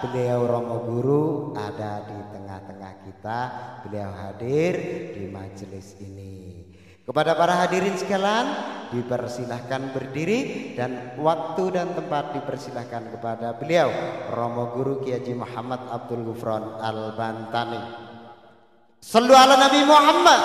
beliau Romo Guru ada di tengah-tengah kita. Beliau hadir di majelis ini. Kepada para hadirin sekalian, dipersilahkan berdiri dan waktu dan tempat dipersilahkan kepada beliau Romo Guru Kiai Muhammad Abdul Gufron Al-Bantani. Sallu ala Nabi. Muhammad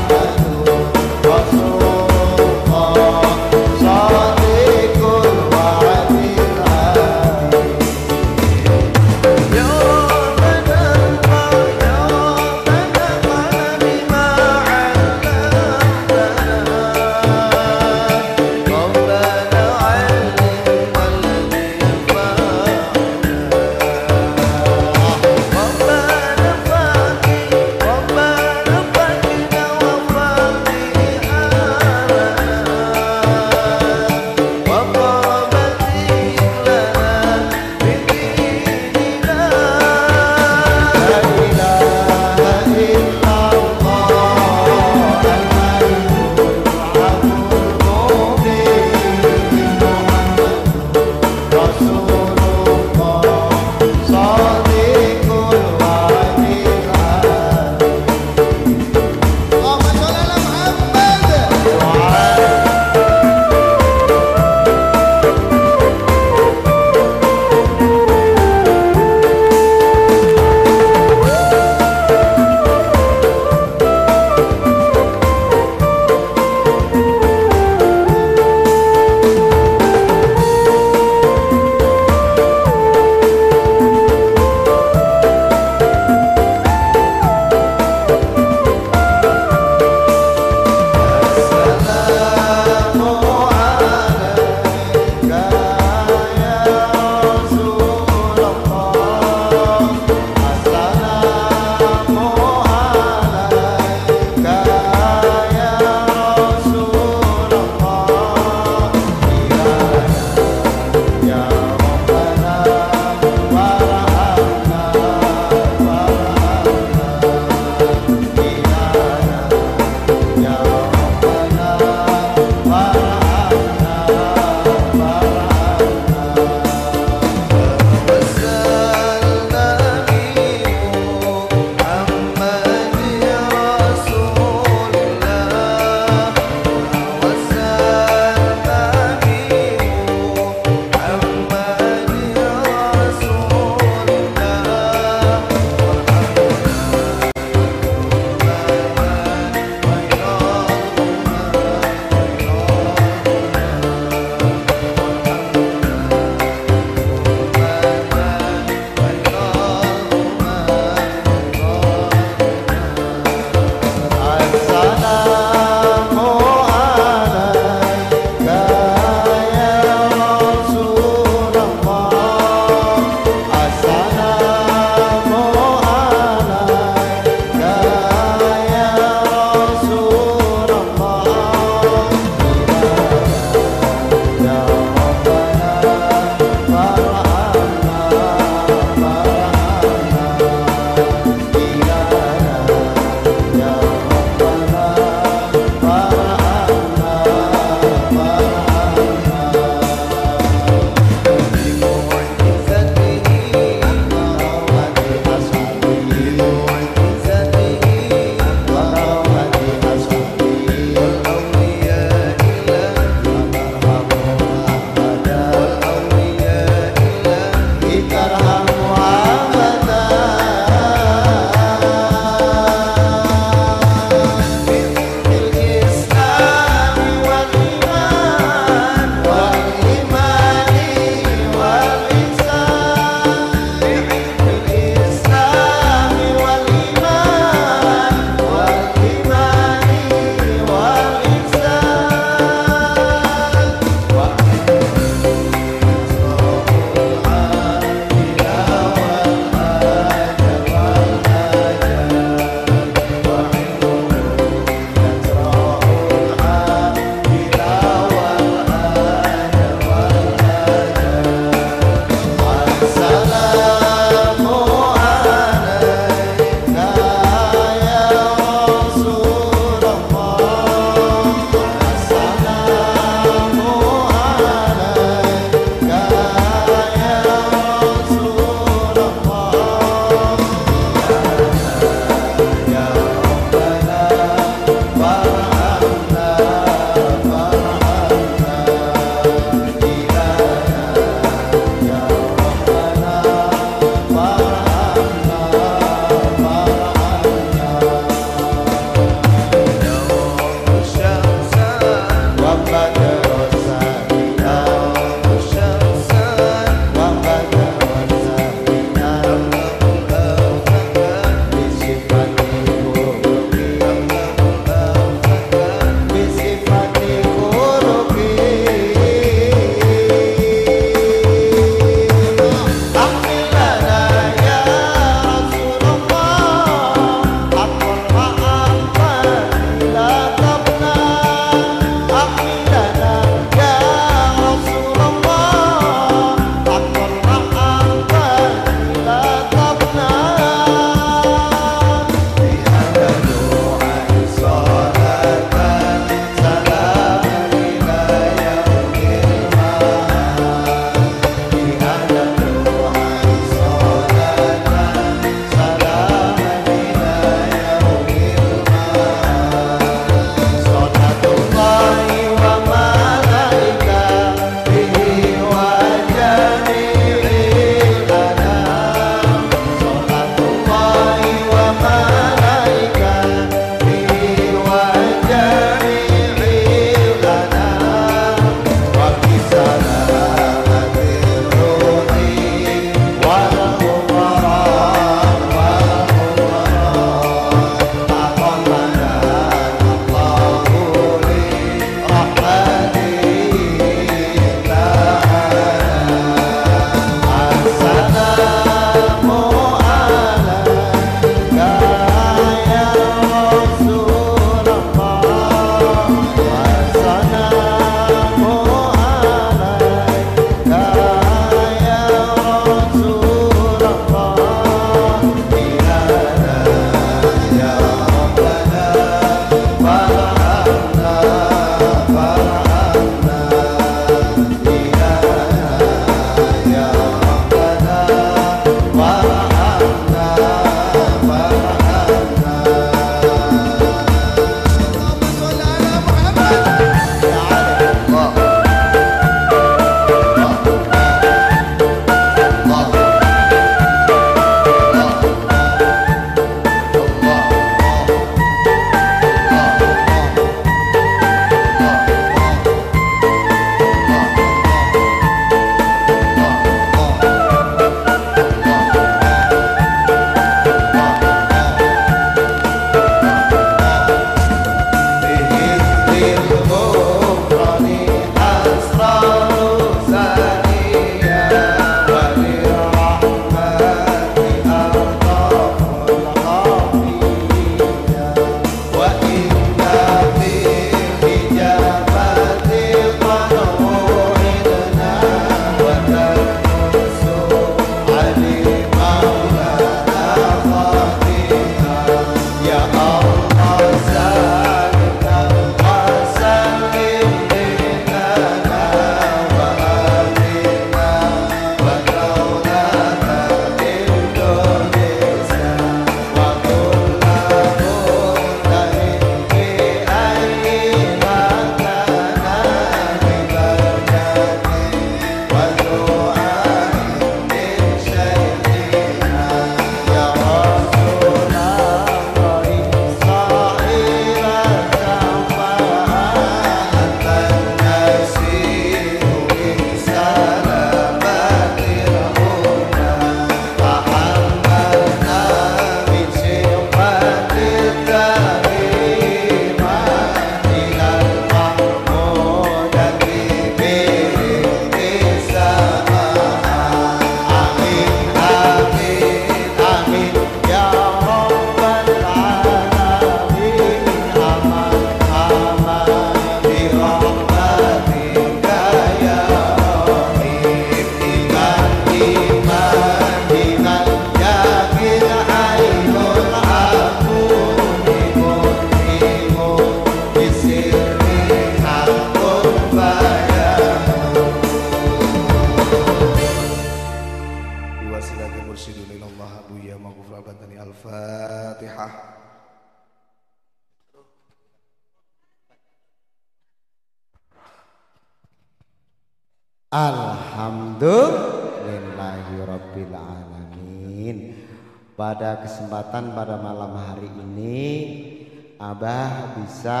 Abah bisa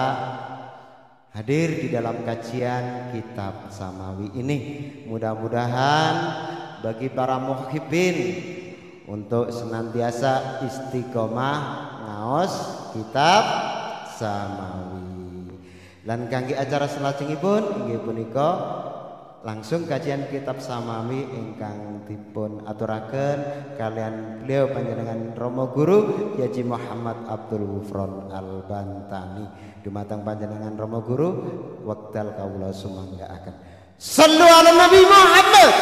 hadir di dalam kajian kitab samawi ini. Mudah-mudahan bagi para muhibbin untuk senantiasa istiqomah ngaos kitab samawi. Lan kangge acara selajengipun inggih punika langsung kajian kitab samawi ingkang dipun aturaken. Kalian beliau panjenengan Romo Guru Yaji Muhammad Abdul Wufron Al Bantani dumateng panjenengan Romo Guru wekdal kawula sumangga akan Sallu ala Nabi Muhammad!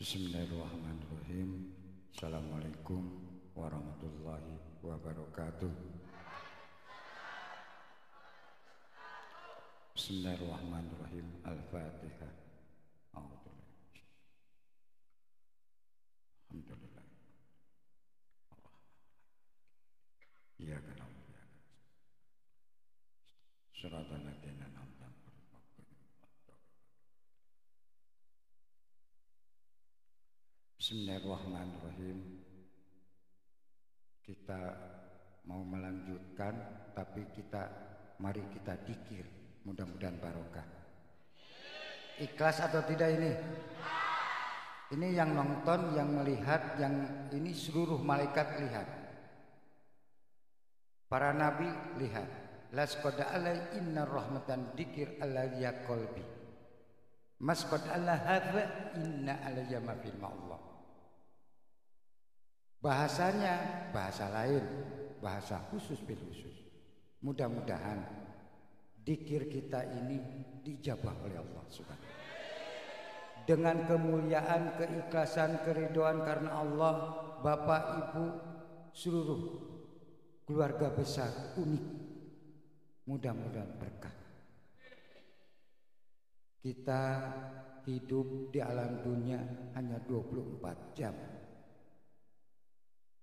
Bismillahirrahmanirrahim. Assalamualaikum warahmatullahi wabarakatuh Bismillahirrahmanirrahim. Al-Fatihah. Alhamdulillah. Iya kan Surat al-Ladina Bismillahirrahmanirrahim. Kita mau melanjutkan Tapi kita Mari kita dikir Mudah-mudahan barokah. Ikhlas atau tidak ini? Ini yang nonton, yang melihat, yang ini seluruh malaikat lihat. Para nabi lihat. Lasqad alai inna rahmatan dikir alayya qalbi. Masqad Allah hadha inna alayya ma Allah. Bahasanya bahasa lain, bahasa khusus bil khusus. Mudah-mudahan dikir kita ini dijabah oleh Allah Subhanahu dengan kemuliaan, keikhlasan, keridoan karena Allah, Bapak, Ibu, seluruh keluarga besar unik. Mudah-mudahan berkah. Kita hidup di alam dunia hanya 24 jam.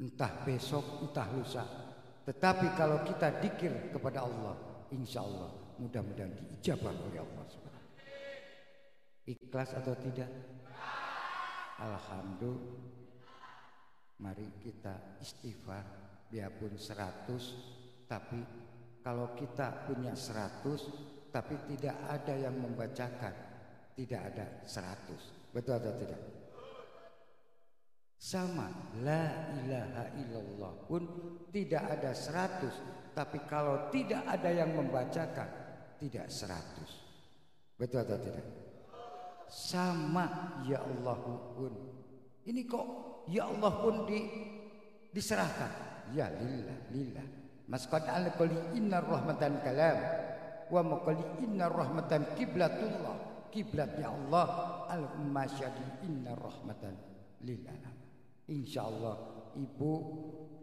Entah besok, entah lusa. Tetapi kalau kita dikir kepada Allah, insya Allah mudah-mudahan diijabah oleh Allah Subhanahu Ikhlas atau tidak? Alhamdulillah. Mari kita istighfar biarpun 100 tapi kalau kita punya 100 tapi tidak ada yang membacakan tidak ada 100 betul atau tidak sama la ilaha illallah pun tidak ada 100 tapi kalau tidak ada yang membacakan tidak seratus. Betul atau tidak? Sama ya Allah pun. Ini kok ya Allah pun di, diserahkan. Ya lillah lillah. Masqad al qali inna rahmatan kalam wa maqali inna rahmatan kiblatullah. Kiblatnya Allah al masyadi inna rahmatan lillah. Insyaallah ibu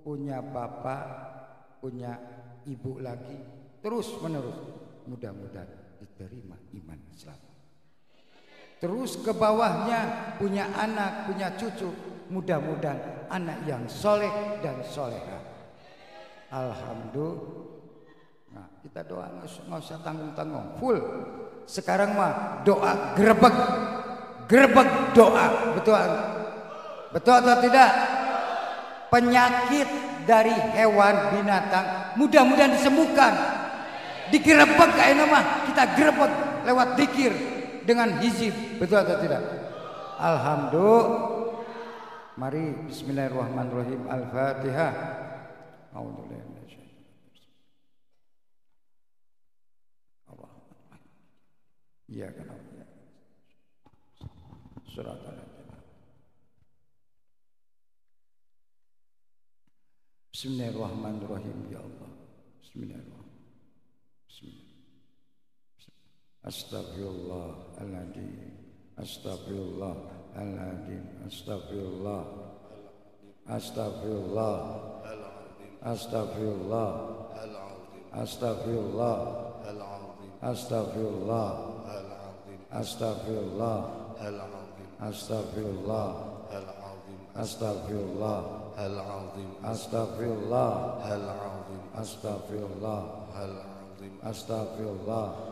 punya bapak, punya ibu lagi terus menerus mudah-mudahan diterima iman Islam. Terus ke bawahnya punya anak, punya cucu, mudah-mudahan anak yang soleh dan soleha. Alhamdulillah. Nah, kita doa nggak usah tanggung-tanggung, full. Sekarang mah doa gerbek, gerbek doa, betul, betul atau tidak? Penyakit dari hewan binatang mudah-mudahan disembuhkan digerebek kayak nama kita gerebek lewat dikir dengan hizib betul atau tidak? Alhamdulillah. Mari bismillahirrahmanirrahim. Al-fatihah. Iya kan Surat Bismillahirrahmanirrahim ya Allah. Bismillahirrahmanirrahim أستغفر الله العظيم أستغفر الله العظيم أستغفر الله أستغفر الله أستغفر الله أستغفر الله أستغفر الله أستغفر الله أستغفر الله أستغفر الله العظيم أستغفر الله العظيم أستغفر الله العظيم أستغفر الله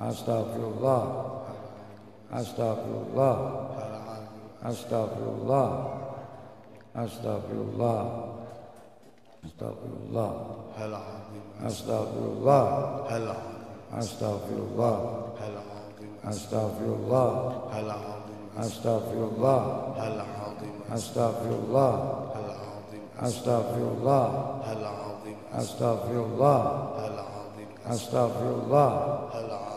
أستغفر الله. أستغفر الله. أستغفر الله. أستغفر الله. أستغفر الله. أستغفر الله. أستغفر الله أستغفر الله أستغفر الله أستغفر الله أستغفر الله أستغفر الله أستغفر الله أستغفر الله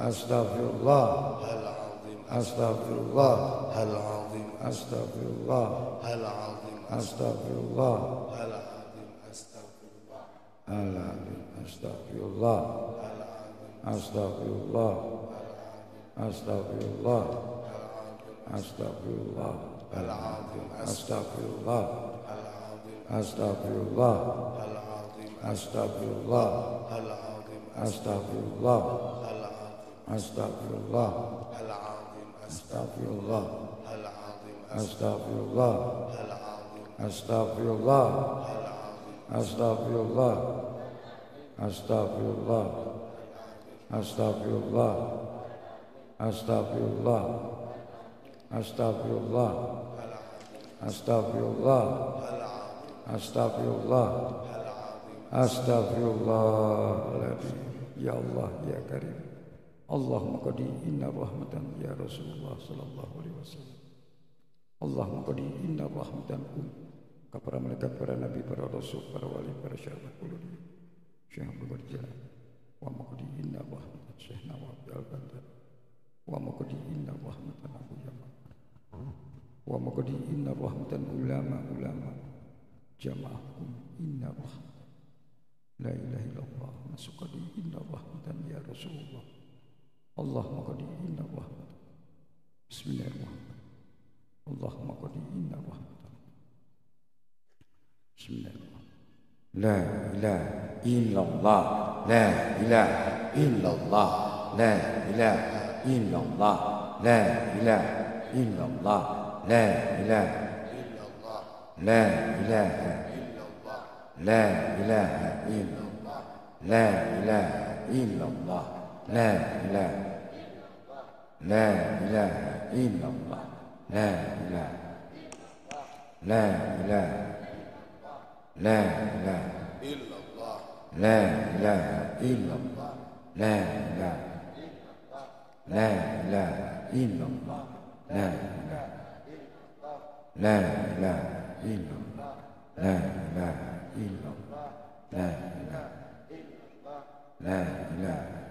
أستغفر الله العظيم أستغفر الله العظيم أستغفر الله العظيم أستغفر الله العظيم أستغفر الله العظيم أستغفر الله أستغفر الله أستغفر الله أستغفر الله العظيم أستغفر الله أستغفر الله العظيم أستغفر الله العظيم أستغفر الله Astagfirullah Al-Azim Astagfirullah Al-Azim Astagfirullah Al-Azim. Astagfirullah Al-Azim. Astagfirullah Astagfirullah Astagfirullah Astagfirullah Astagfirullah Astagfirullah Astagfirullah Astagfirullah Ya Allah ya Karim. اللهم قد إن رحمة يا رسول الله صلى الله عليه وسلم اللهم قد إن رحمة kepada malaikat para nabi, para rasul, para wali, para syahid, kuludi, syekh Abdul Jalan, wa maqdi inna rahmatan syekh Nawab al-Bandar, wa maqdi inna rahmatan Abu Yaman, wa maqdi inna rahmatan ulama-ulama jama'akum inna rahmatan la ilaha illallah masukadi inna rahmatan ya Rasulullah اللهم قد إن الرحمة بسم الله الرحمن اللهم قد إن الرحمة بسم الله الرحمن لا إله إلا الله لا إله إلا الله لا إله إلا الله لا إله إلا الله لا إله إلا الله لا إله إلا الله لا إله إلا الله لا إله إلا الله لا إله لا إله إلا الله لا إله لا إله لا إله إلا الله لا إله إلا الله لا إله لا إله إلا الله لا إله لا إله إلا الله لا إله إلا الله لا إله لا إله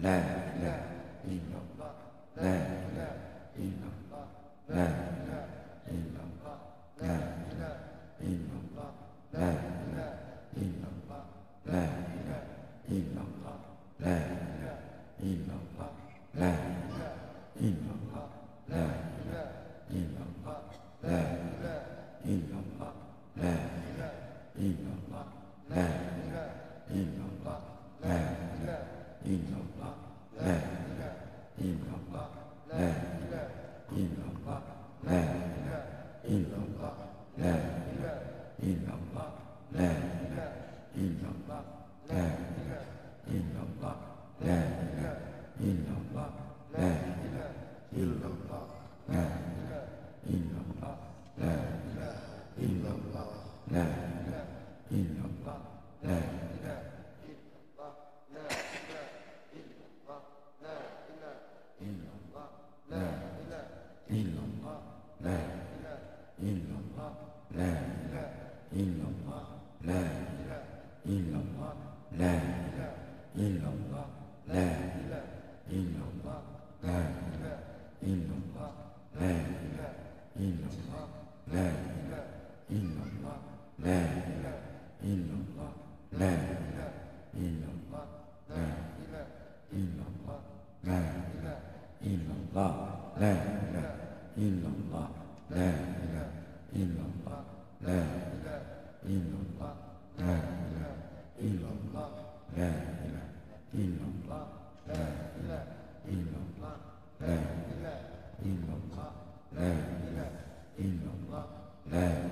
来来 있는가 네. 네.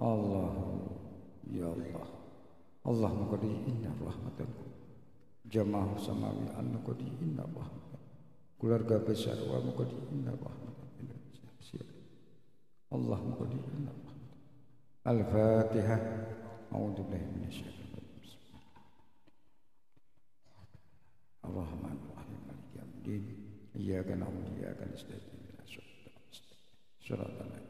Allah ya Allah Allah maqdi inna rahmatan jamaah samawi an maqdi inna rahmatan keluarga besar wa maqdi inna rahmatan Allah maqdi inna rahmatan Al-Fatihah A'udzu billahi minasyaitonir rajim Ar-Rahman Ar-Rahim Maliki yaumiddin Iyyaka na'budu wa iyyaka nasta'in ihdinas siratal